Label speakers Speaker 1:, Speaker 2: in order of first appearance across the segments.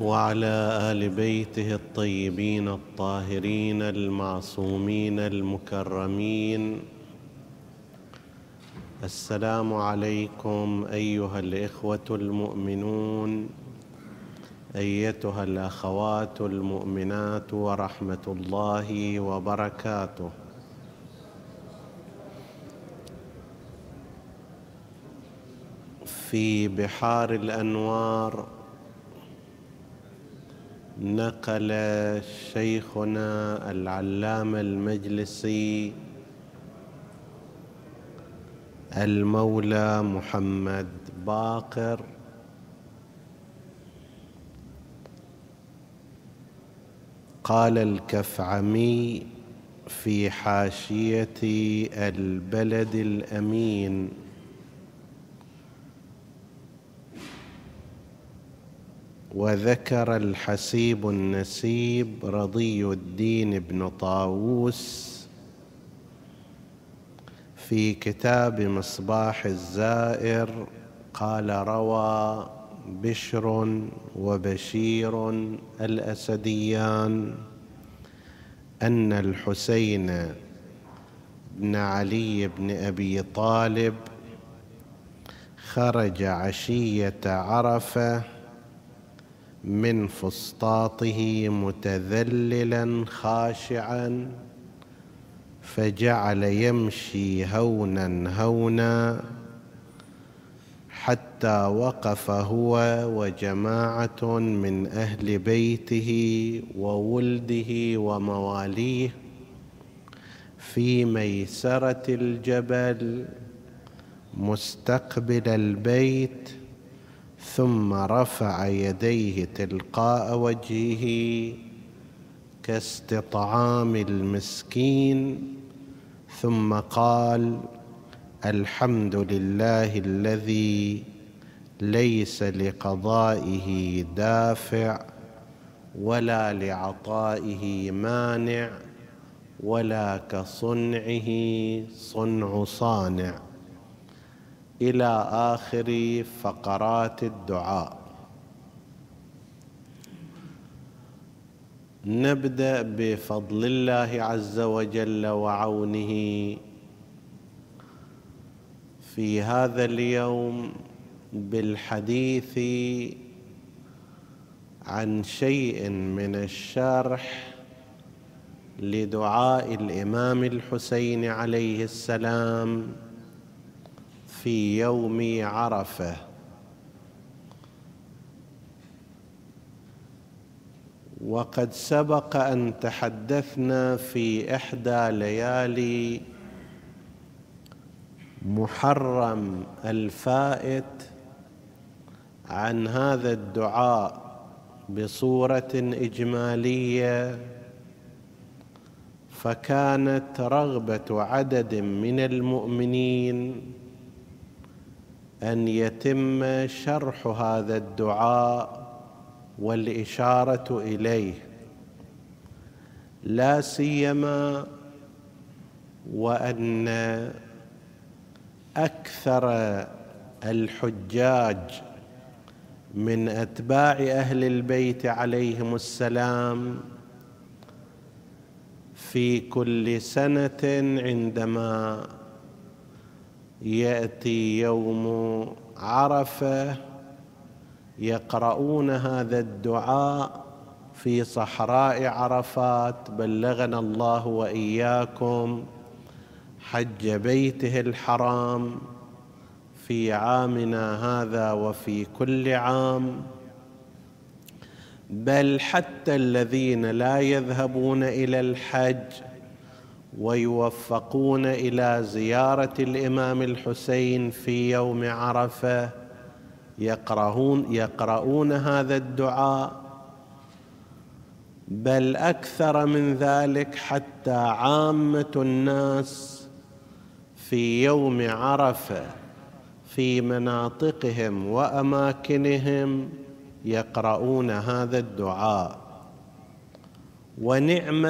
Speaker 1: وعلى آل بيته الطيبين الطاهرين المعصومين المكرمين. السلام عليكم أيها الإخوة المؤمنون أيتها الأخوات المؤمنات ورحمة الله وبركاته. في بحار الأنوار نقل شيخنا العلامة المجلسي المولى محمد باقر. قال الكفعمي في حاشية البلد الأمين. وذكر الحسيب النسيب رضي الدين بن طاووس في كتاب مصباح الزائر قال روى بشر وبشير الأسديان أن الحسين بن علي بن أبي طالب خرج عشية عرفة من فسطاطه متذللا خاشعا فجعل يمشي هونا هونا حتى وقف هو وجماعة من أهل بيته وولده ومواليه في ميسرة الجبل مستقبل البيت ثم رفع يديه تلقاء وجهه كاستطعام المسكين ثم قال الحمد لله الذي ليس لقضائه دافع ولا لعطائه مانع ولا كصنعه صنع صانع. إلى آخر فقرات الدعاء. نبدأ بفضل الله عز وجل وعونه. في هذا اليوم بالحديث عن شيء من الشرح لدعاء الإمام الحسين عليه السلام. في يوم عرفة. وقد سبق أن تحدثنا في إحدى ليالي محرم الفائت عن هذا الدعاء بصورة إجمالية فكانت رغبة عدد من المؤمنين أن يتم شرح هذا الدعاء والإشارة إليه. لا سيما وأن أكثر الحجاج من أتباع أهل البيت عليهم السلام في كل سنة عندما يأتي يوم عرفة يقرؤون هذا الدعاء في صحراء عرفات بلغنا الله وإياكم حج بيته الحرام في عامنا هذا وفي كل عام. بل حتى الذين لا يذهبون إلى الحج ويوفقون إلى زيارة الإمام الحسين في يوم عرفة. يقرؤون يقرؤون هذا الدعاء. بل أكثر من ذلك حتى عامة الناس في يوم عرفة في مناطقهم وأماكنهم يقرؤون هذا الدعاء. ونعم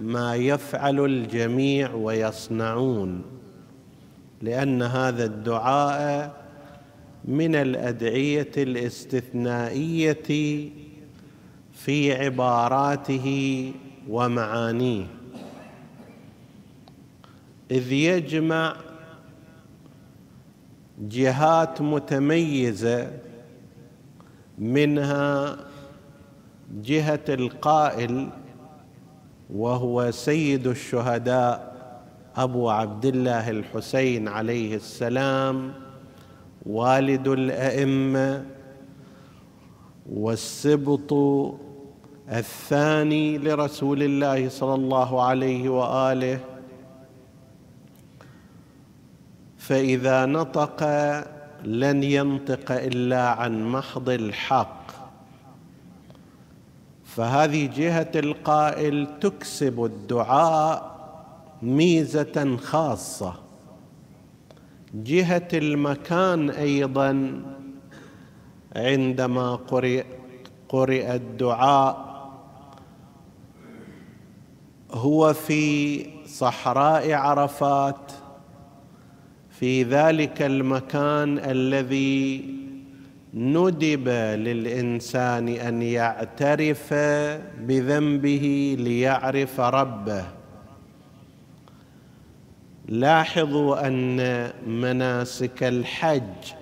Speaker 1: ما يفعل الجميع ويصنعون لأن هذا الدعاء من الأدعية الاستثنائية في عباراته ومعانيه. إذ يجمع جهات متميزة منها جهة القائل وهو سيد الشهداء أبو عبد الله الحسين عليه السلام والد الأئمة والسبط الثاني لرسول الله صلى الله عليه وآله. فإذا نطق لن ينطق إلا عن محض الحق. فهذه جهة القائل تكسب الدعاء ميزة خاصة. جهة المكان أيضا عندما قرئ قرئ الدعاء هو في صحراء عرفات في ذلك المكان الذي ندب للإنسان أن يعترف بذنبه ليعرف ربه. لاحظوا أن مناسك الحج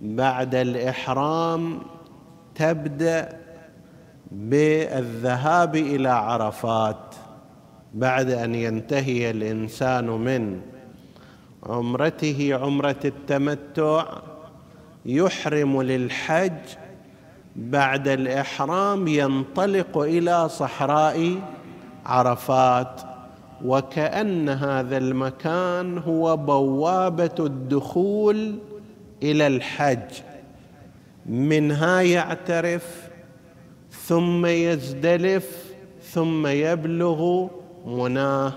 Speaker 1: بعد الإحرام تبدأ بالذهاب إلى عرفات بعد أن ينتهي الإنسان من عمرته عمرة التمتع يحرم للحج بعد الإحرام ينطلق إلى صحراء عرفات وكأن هذا المكان هو بوابة الدخول إلى الحج. منها يعترف ثم يزدلف ثم يبلغ مناه.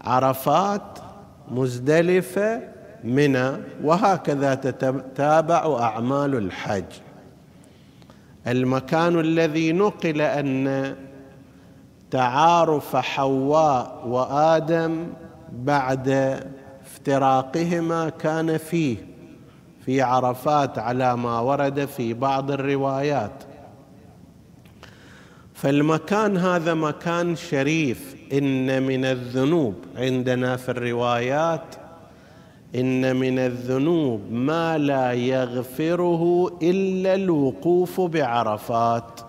Speaker 1: عرفات مزدلفة منى وهكذا تتابع أعمال الحج. المكان الذي نقل أن تعارف حواء وآدم بعد افتراقهما كان فيه في عرفات على ما ورد في بعض الروايات. فالمكان هذا مكان شريف إن من الذنوب عندنا في الروايات إن من الذنوب ما لا يغفره إلا الوقوف بعرفات.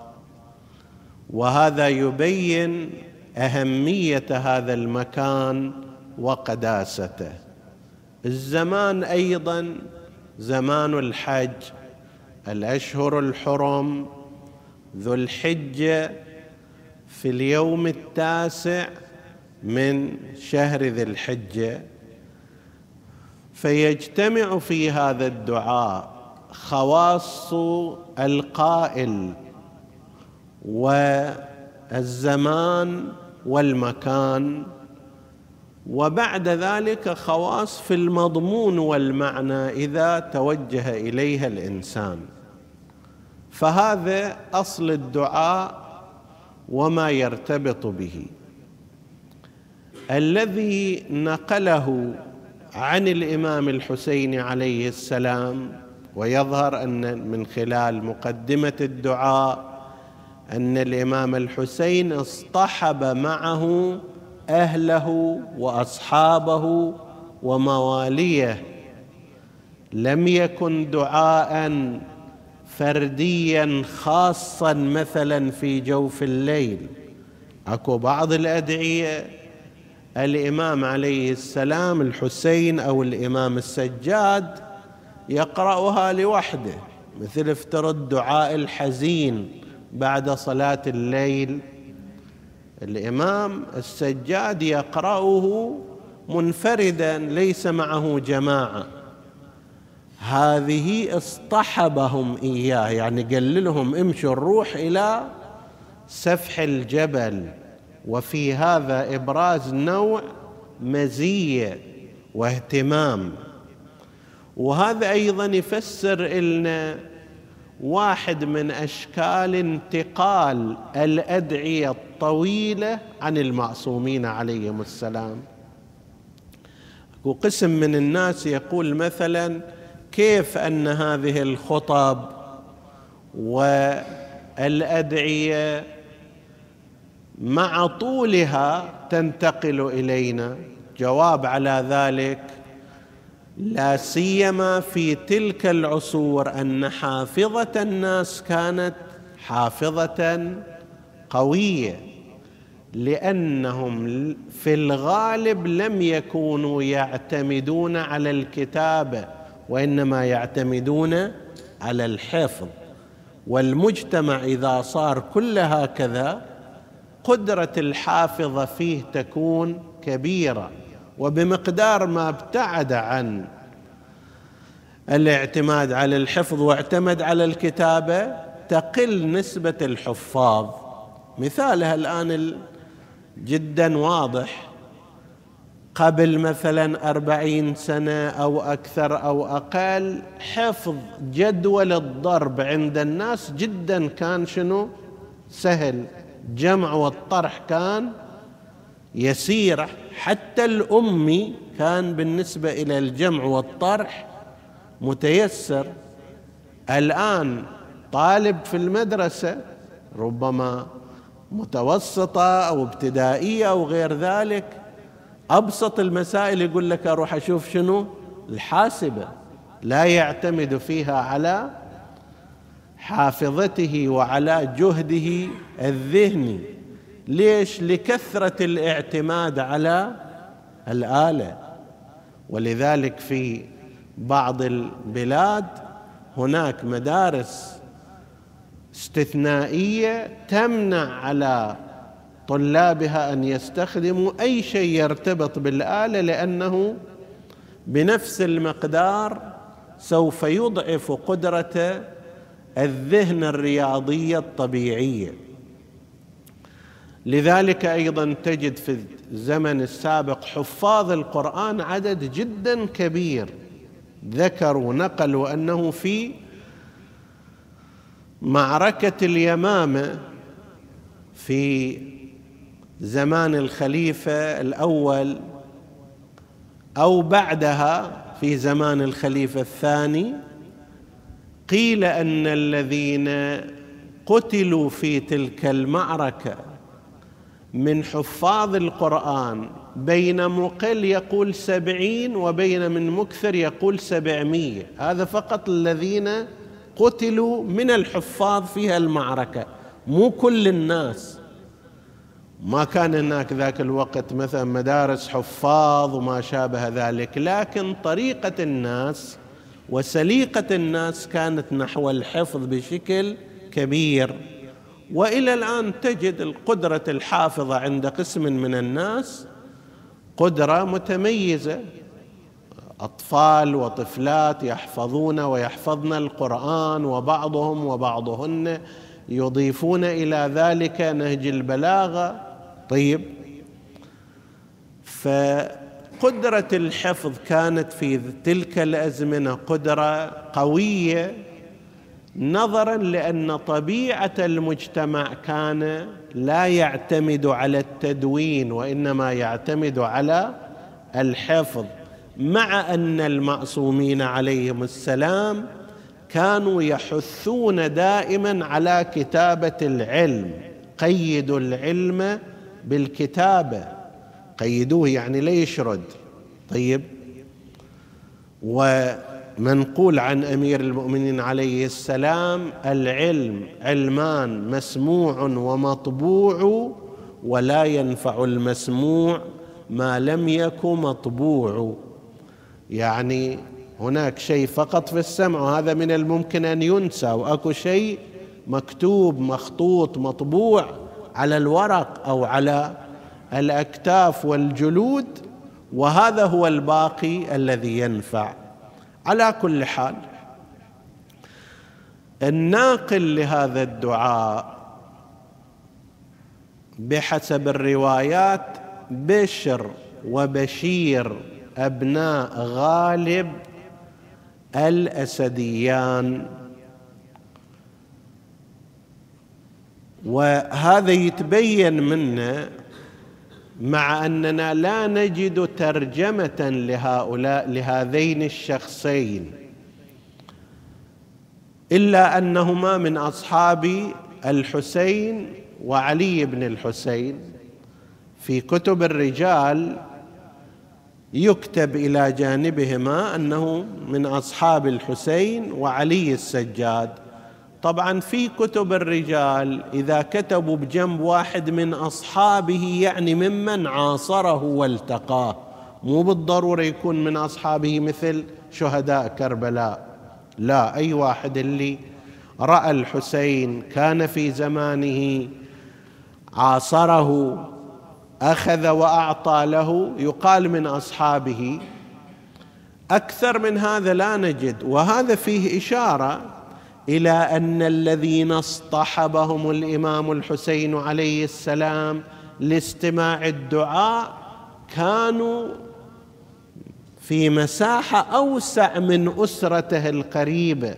Speaker 1: وهذا يبين أهمية هذا المكان وقداسته. الزمان أيضا زمان الحج الأشهر الحرم ذو الحجة في اليوم التاسع من شهر ذي الحجة. فيجتمع في هذا الدعاء خواص القائل والزمان والمكان وبعد ذلك خواص في المضمون والمعنى إذا توجه إليها الإنسان. فهذا أصل الدعاء وما يرتبط به. الذي نقله عن الإمام الحسين عليه السلام ويظهر أن من خلال مقدمة الدعاء أن الإمام الحسين اصطحب معه أهله وأصحابه ومواليه. لم يكن دعاء فرديا خاصا مثلا في جوف الليل. أكو بعض الأدعية الإمام عليه السلام الحسين أو الإمام السجاد يقرأها لوحده مثل افترض دعاء الحزين بعد صلاة الليل. الإمام السجاد يقرأه منفردا ليس معه جماعة. هذه اصطحبهم إياه يعني قال لهم امشوا نروح إلى سفح الجبل. وفي هذا إبراز نوع مزية واهتمام. وهذا أيضا يفسر لنا واحد من أشكال انتقال الأدعية الطويلة عن المعصومين عليهم السلام. وقسم من الناس يقول مثلا كيف أن هذه الخطب والأدعية مع طولها تنتقل إلينا. جواب على ذلك لا سيما في تلك العصور أن حافظة الناس كانت حافظة قوية لأنهم في الغالب لم يكونوا يعتمدون على الكتابة وإنما يعتمدون على الحفظ. والمجتمع إذا صار كل هكذا قدرة الحافظه فيه تكون كبيرة وبمقدار ما ابتعد عن الاعتماد على الحفظ واعتمد على الكتابة تقل نسبة الحفاظ. مثالها الآن جدا واضح. قبل مثلا أربعين سنة أو أكثر أو أقل حفظ جدول الضرب عند الناس جدا كان شنو؟ سهل. جمع والطرح كان يسير حتى الأمي كان بالنسبة إلى الجمع والطرح متيسر. الآن طالب في المدرسة ربما متوسطة أو ابتدائية أو غير ذلك أبسط المسائل يقول لك أروح أشوف شنو؟ الحاسبة. لا يعتمد فيها على حافظته وعلى جهده الذهني ليش؟ لكثرة الاعتماد على الآلة. ولذلك في بعض البلاد هناك مدارس استثنائية تمنع على طلابها أن يستخدموا أي شيء يرتبط بالآلة لأنه بنفس المقدار سوف يضعف قدرة الذهن الرياضيه الطبيعيه لذلك أيضا تجد في الزمن السابق حفاظ القرآن عدد جدا كبير. ذكروا نقلوا أنه في معركة اليمامة في زمان الخليفة الأول أو بعدها في زمان الخليفة الثاني قيل أن الذين قتلوا في تلك المعركة من حفاظ القرآن بين مقل يقول سبعين وبين من مكثر يقول سبعمية. هذا فقط الذين قتلوا من الحفاظ في المعركة. مو كل الناس. ما كان هناك ذاك الوقت مثلا مدارس حفاظ وما شابه ذلك لكن طريقة الناس وسليقة الناس كانت نحو الحفظ بشكل كبير. وإلى الآن تجد القدرة الحافظة عند قسم من الناس قدرة متميزة. أطفال وطفلات يحفظون ويحفظن القرآن وبعضهم وبعضهن يضيفون إلى ذلك نهج البلاغة. طيب فقدره الحفظ كانت في تلك الأزمنة قدرة قوية نظرا لأن طبيعة المجتمع كان لا يعتمد على التدوين وإنما يعتمد على الحفظ مع أن المعصومين عليهم السلام كانوا يحثون دائما على كتابة العلم قيدوا العلم بالكتابة. قيدوه يعني لا يشرد. طيب. و منقول عن أمير المؤمنين عليه السلام العلم علمان مسموع ومطبوع ولا ينفع المسموع ما لم يك مطبوع. يعني هناك شيء فقط في السمع وهذا من الممكن أن ينسى وأكو شيء مكتوب مخطوط مطبوع على الورق أو على الأكتاف والجلود وهذا هو الباقي الذي ينفع. على كل حال الناقل لهذا الدعاء بحسب الروايات بشر وبشير أبناء غالب الأسديان. وهذا يتبين منه مع أننا لا نجد ترجمة لهؤلاء لهذين الشخصين. إلا أنهما من أصحاب الحسين وعلي بن الحسين. في كتب الرجال يكتب إلى جانبهما أنه من أصحاب الحسين وعلي السجاد. طبعا في كتب الرجال إذا كتبوا بجنب واحد من أصحابه يعني ممن عاصره والتقاه. مو بالضرورة يكون من أصحابه مثل شهداء كربلاء. لا أي واحد اللي رأى الحسين كان في زمانه عاصره أخذ وأعطى له يقال من أصحابه. أكثر من هذا لا نجد وهذا فيه إشارة إلى أن الذين اصطحبهم الإمام الحسين عليه السلام لاستماع الدعاء كانوا في مساحة أوسع من أسرته القريبة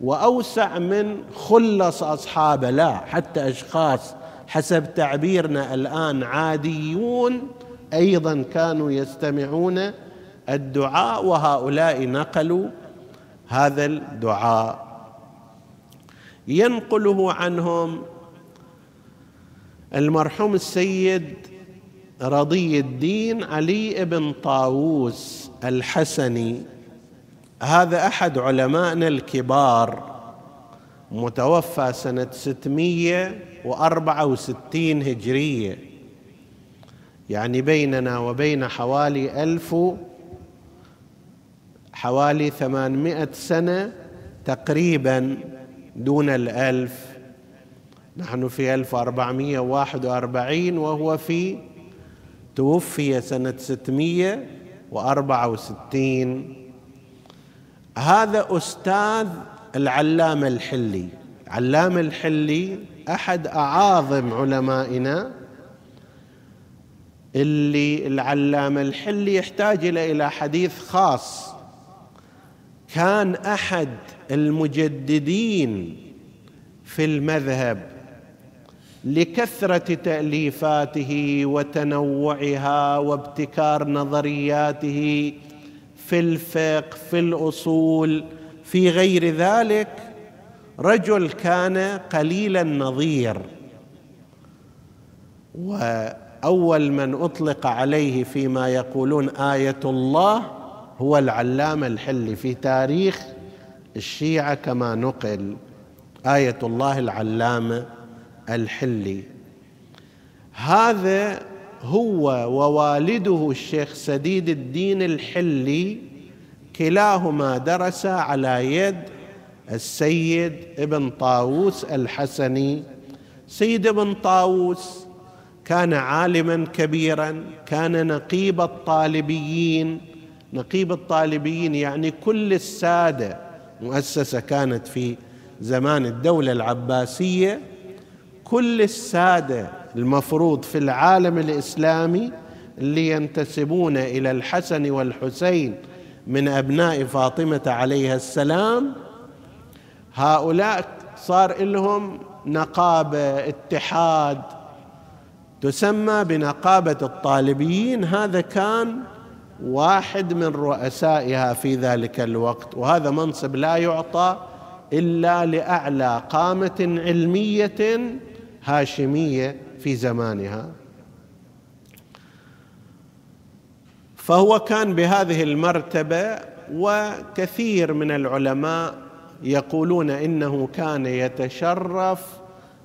Speaker 1: وأوسع من خلص أصحابه. لا حتى أشخاص حسب تعبيرنا الآن عاديون أيضا كانوا يستمعون الدعاء وهؤلاء نقلوا هذا الدعاء. ينقله عنهم المرحوم السيد رضي الدين علي بن طاووس الحسني. هذا أحد علمائنا الكبار متوفى سنة 664 هجرية. يعني بيننا وبين حوالي ألف حوالي ثمانمائة سنة تقريبا. دون الألف. نحن في ألف وأربعمائة واحد وأربعين وهو في توفي سنة ستمائة وأربعة وستين. هذا أستاذ العلامة الحلي. علامة الحلي أحد أعاظم علمائنا اللي العلامة الحلي يحتاج إلى حديث خاص. كان أحد المجددين في المذهب لكثرة تأليفاته وتنوعها وابتكار نظرياته في الفقه في الأصول في غير ذلك رجل كان قليل النظير وأول من أطلق عليه فيما يقولون آية الله هو العلامة الحلي في تاريخ الشيعة كما نقل آية الله العلامة الحلي. هذا هو ووالده الشيخ سديد الدين الحلي كلاهما درس على يد السيد ابن طاووس الحسني. سيد ابن طاووس كان عالما كبيرا كان نقيب الطالبيين. نقيب الطالبيين يعني كل السادة مؤسسة كانت في زمان الدولة العباسية. كل السادة المفروض في العالم الإسلامي اللي ينتسبون إلى الحسن والحسين من أبناء فاطمة عليها السلام هؤلاء صار لهم نقابة اتحاد تسمى بنقابة الطالبيين. هذا كان واحد من رؤسائها في ذلك الوقت. وهذا منصب لا يعطى إلا لأعلى قامة علمية هاشمية في زمانها. فهو كان بهذه المرتبة وكثير من العلماء يقولون إنه كان يتشرف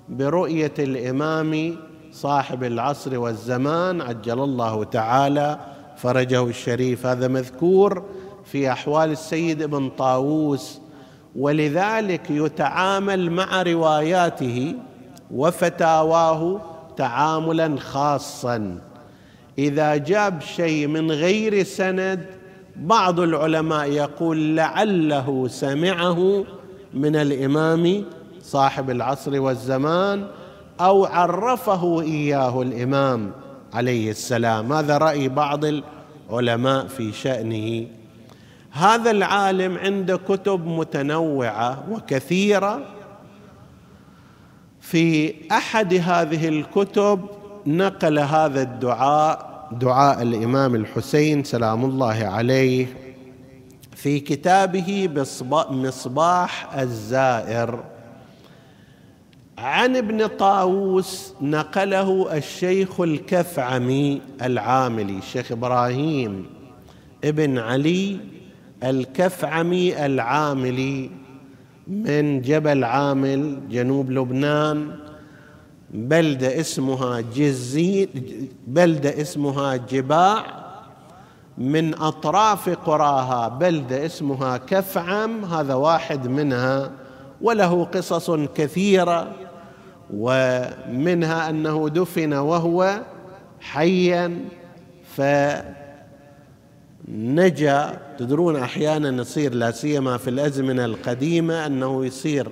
Speaker 1: برؤية الإمام صاحب العصر والزمان عجل الله تعالى فرجه الشريف. هذا مذكور في أحوال السيد ابن طاووس ولذلك يتعامل مع رواياته وفتاواه تعاملا خاصا. إذا جاب شيء من غير سند بعض العلماء يقول لعله سمعه من الإمام صاحب العصر والزمان أو عرفه إياه الإمام. عليه السلام. هذا رأي بعض العلماء في شأنه. هذا العالم عنده كتب متنوعة وكثيرة. في أحد هذه الكتب نقل هذا الدعاء دعاء الإمام الحسين سلام الله عليه في كتابه مصباح الزائر. عن ابن طاووس نقله الشيخ الكفعمي العاملي الشيخ إبراهيم ابن علي الكفعمي العاملي من جبل عامل جنوب لبنان. بلدة اسمها جزين بلدة اسمها جباع. من أطراف قراها بلدة اسمها كفعم هذا واحد منها وله قصص كثيرة. ومنها أنه دفن وهو حيا فنجا. تدرون أحيانا يصير لا سيما في الأزمنة القديمة أنه يصير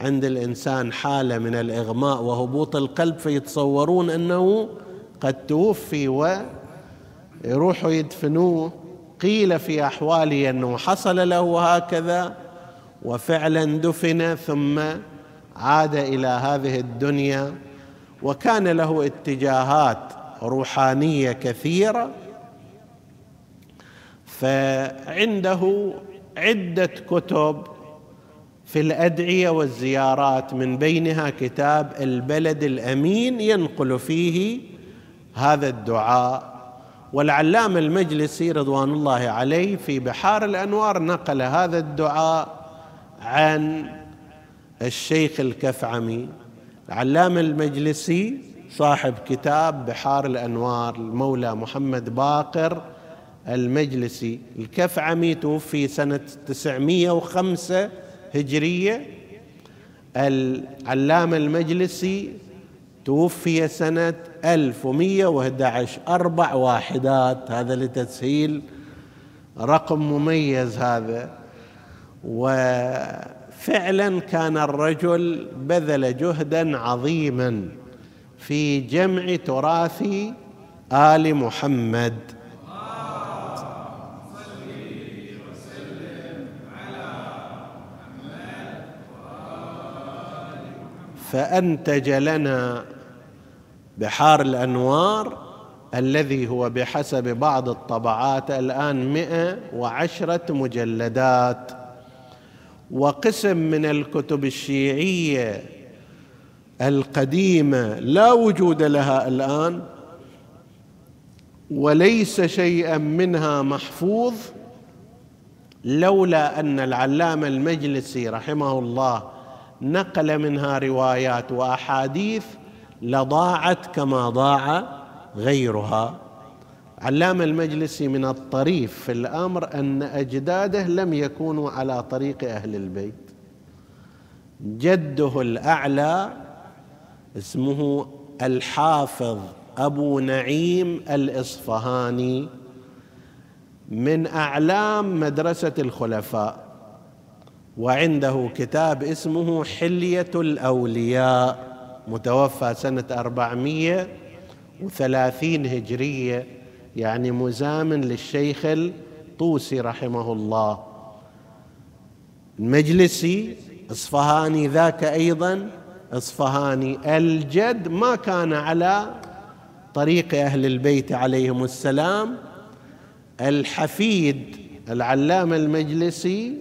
Speaker 1: عند الإنسان حالة من الإغماء وهبوط القلب فيتصورون أنه قد توفي ويروحوا يدفنوه. قيل في احواله أنه حصل له هكذا وفعلا دفن ثم عاد إلى هذه الدنيا وكان له اتجاهات روحانية كثيرة فعنده عدة كتب في الأدعية والزيارات من بينها كتاب البلد الأمين ينقل فيه هذا الدعاء. والعلام المجلسي رضوان الله عليه في بحار الأنوار نقل هذا الدعاء عن الشيخ الكفعمي العلام المجلسي صاحب كتاب بحار الأنوار المولى محمد باقر المجلسي. الكفعمي توفي سنة 905 هجرية. العلامة المجلسي توفي سنة 1111 أربع واحدات. هذا لتسهيل رقم مميز هذا. وفعلا كان الرجل بذل جهدا عظيما في جمع تراث آل محمد. فأنتج لنا بحار الأنوار الذي هو بحسب بعض الطبعات الآن مئة وعشرة مجلدات. وقسم من الكتب الشيعية القديمة لا وجود لها الآن وليس شيئا منها محفوظ لولا أن العلامة المجلسي رحمه الله نقل منها روايات وأحاديث لضاعت كما ضاع غيرها. علام المجلسي من الطريف في الأمر أن أجداده لم يكونوا على طريق أهل البيت. جده الأعلى اسمه الحافظ أبو نعيم الإصفهاني من أعلام مدرسة الخلفاء وعنده كتاب اسمه حلية الأولياء متوفى أربعمية وثلاثين هجرية. يعني مزامن للشيخ الطوسي رحمه الله. المجلسي إصفهاني ذاك أيضا إصفهاني الجد ما كان على طريق أهل البيت عليهم السلام. الحفيد العلامة المجلسي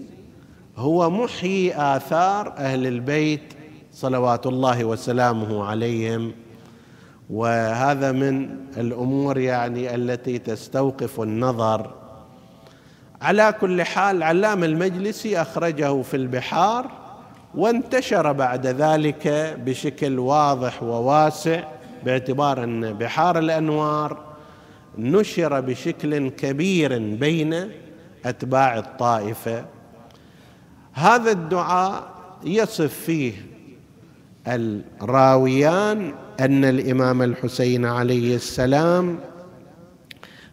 Speaker 1: هو محيي آثار أهل البيت صلوات الله وسلامه عليهم. وهذا من الأمور يعني التي تستوقف النظر. على كل حال علام المجلسي أخرجه في البحار وانتشر بعد ذلك بشكل واضح وواسع باعتبار أن بحار الأنوار نشر بشكل كبير بين أتباع الطائفة. هذا الدعاء يصف فيه الراويان أن الإمام الحسين عليه السلام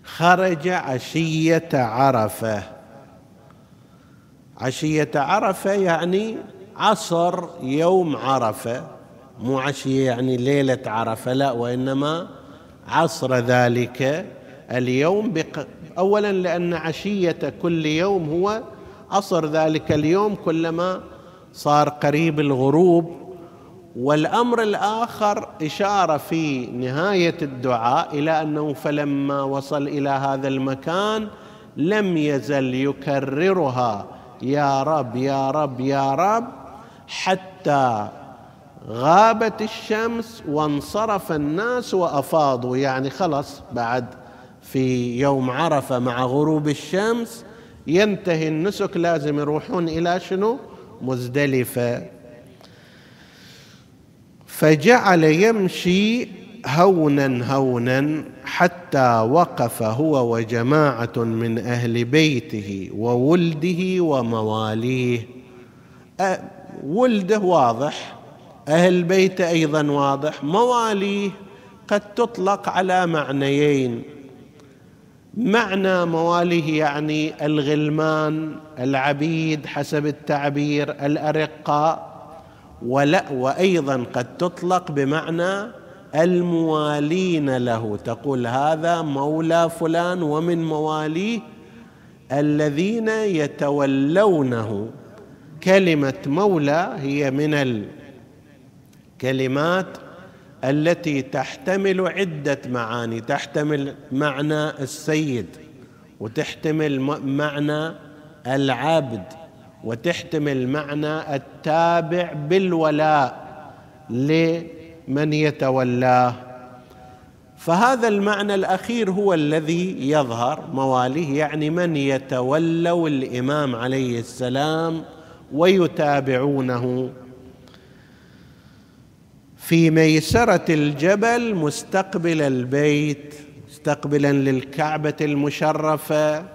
Speaker 1: خرج عشية عرفة. عشية عرفة يعني عصر يوم عرفة. مو عشية يعني ليلة عرفة لا وإنما عصر ذلك اليوم. بق... اولا لأن عشية كل يوم هو عصر ذلك اليوم كلما صار قريب الغروب والأمر الآخر إشارة في نهاية الدعاء إلى أنه فلما وصل إلى هذا المكان لم يزل يكررها. يا رب يا رب يا رب. حتى غابت الشمس وانصرف الناس وأفاضوا. يعني خلص بعد في يوم عرفة مع غروب الشمس ينتهي النسك. لازم يروحون إلى شنو؟ مزدلفة. فجعل يمشي هونا هونا حتى وقف هو وجماعة من أهل بيته وولده ومواليه. ولده واضح أهل بيته أيضا واضح مواليه قد تطلق على معنيين. معنى مواليه يعني الغلمان العبيد حسب التعبير الأرقاء. ولا وأيضا قد تطلق بمعنى الموالين له. تقول هذا مولى فلان ومن مواليه الذين يتولونه. كلمة مولى هي من الكلمات التي تحتمل عدة معاني. تحتمل معنى السيد وتحتمل معنى العبد. وتحتمل معنى التابع بالولاء لمن يتولاه. فهذا المعنى الأخير هو الذي يظهر مواليه يعني من يتولوا الإمام عليه السلام ويتابعونه. في ميسرة الجبل مستقبل البيت مستقبلا للكعبة المشرفة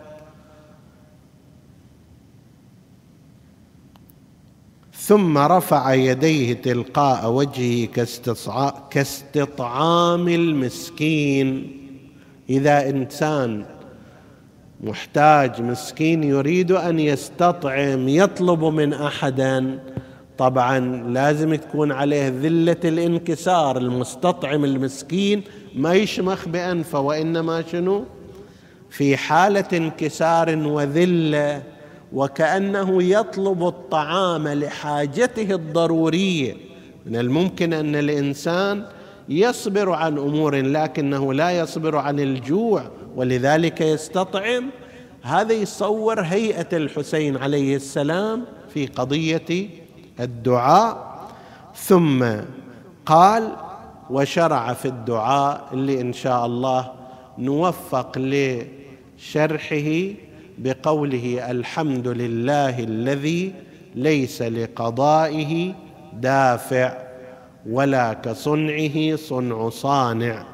Speaker 1: ثم رفع يديه تلقاء وجهه كاستطعام المسكين. إذا إنسان محتاج مسكين يريد أن يستطعم يطلب من احد طبعا لازم تكون عليه ذلة الانكسار. المستطعم المسكين ما يشمخ بأنفه وإنما شنو؟ في حالة انكسار وذلة. وكأنه يطلب الطعام لحاجته الضرورية. من الممكن أن الإنسان يصبر عن أمور لكنه لا يصبر عن الجوع ولذلك يستطعم. هذا يصور هيئة الحسين عليه السلام في قضية الدعاء. ثم قال وشرع في الدعاء اللي إن شاء الله نوفق لشرحه بقوله الحمد لله الذي ليس لقضائه دافع ولا كصنعه صنع صانع.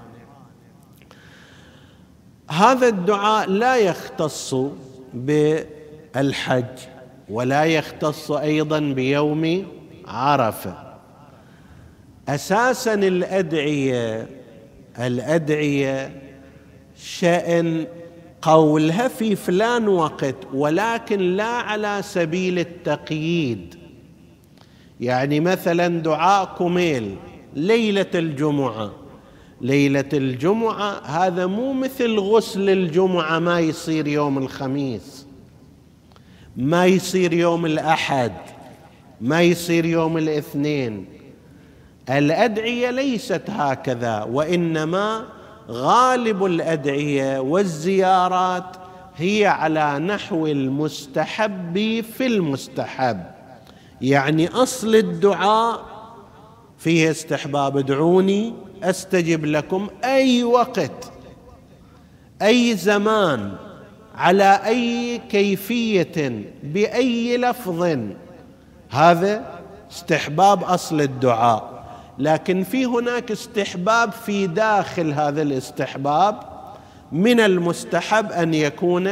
Speaker 1: هذا الدعاء لا يختص بالحج ولا يختص أيضا بيوم عرفة. أساسا الأدعية الأدعية شأن قولها في فلان وقت ولكن لا على سبيل التقييد. يعني مثلا دعاء كميل ليلة الجمعة. ليلة الجمعة هذا مو مثل غسل الجمعة ما يصير يوم الخميس. ما يصير يوم الأحد. ما يصير يوم الاثنين. الأدعية ليست هكذا وإنما غالب الأدعية والزيارات هي على نحو المستحب في المستحب. يعني أصل الدعاء فيه استحباب ادعوني أستجب لكم أي وقت أي زمان على أي كيفية بأي لفظ. هذا استحباب أصل الدعاء. لكن في هناك استحباب في داخل هذا الاستحباب من المستحب أن يكون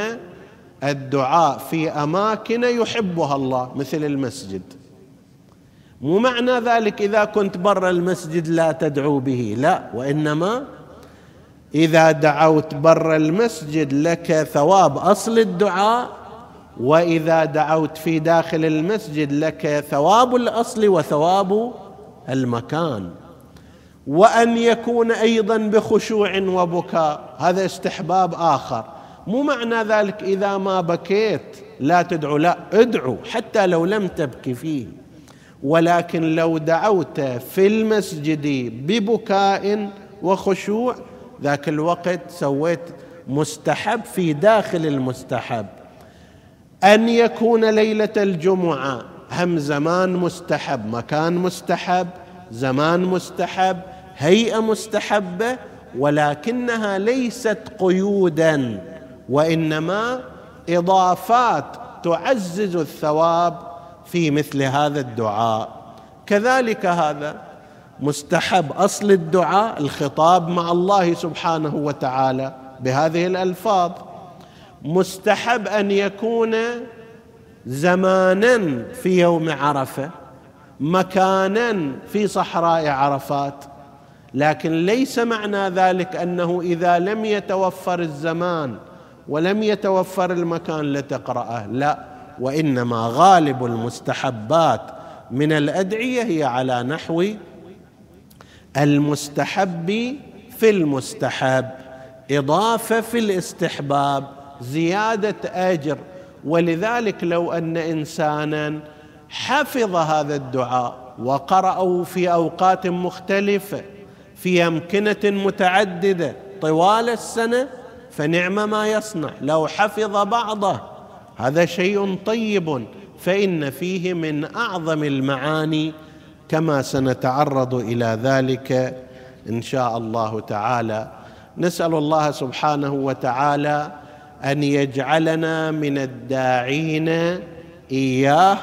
Speaker 1: الدعاء في أماكن يحبها الله مثل المسجد. مو معنى ذلك إذا كنت برا المسجد لا تدعو به لا وإنما إذا دعوت برا المسجد لك ثواب أصل الدعاء وإذا دعوت في داخل المسجد لك ثواب الأصل وثواب المكان وأن يكون أيضا بخشوع وبكاء هذا استحباب آخر. مو معنى ذلك إذا ما بكيت لا تدعو لا ادعو حتى لو لم تبكي فيه. ولكن لو دعوت في المسجد ببكاء وخشوع ذاك الوقت سويت مستحب في داخل المستحب. أن يكون ليلة الجمعة هم زمان مستحب مكان مستحب زمان مستحب هيئة مستحبة ولكنها ليست قيودا وإنما إضافات تعزز الثواب في مثل هذا الدعاء. كذلك هذا مستحب أصل الدعاء الخطاب مع الله سبحانه وتعالى بهذه الألفاظ. مستحب أن يكون زمانا في يوم عرفة مكانا في صحراء عرفات. لكن ليس معنى ذلك أنه إذا لم يتوفر الزمان ولم يتوفر المكان لتقرأه لا. وإنما غالب المستحبات من الأدعية هي على نحو المستحب في المستحب إضافة في الاستحباب زيادة أجر. ولذلك لو أن إنسانا حفظ هذا الدعاء وقرأه في أوقات مختلفة في أمكنة متعددة طوال السنة فنعم ما يصنع. لو حفظ بعضه هذا شيء طيب فإن فيه من أعظم المعاني كما سنتعرض إلى ذلك إن شاء الله تعالى. نسأل الله سبحانه وتعالى أن يجعلنا من الداعين إياه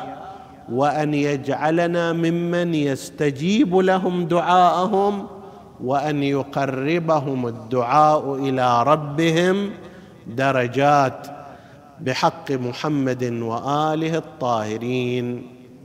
Speaker 1: وأن يجعلنا ممن يستجيب لهم دعاءهم وأن يقربهم الدعاء إلى ربهم درجات بحق محمد وآله الطاهرين.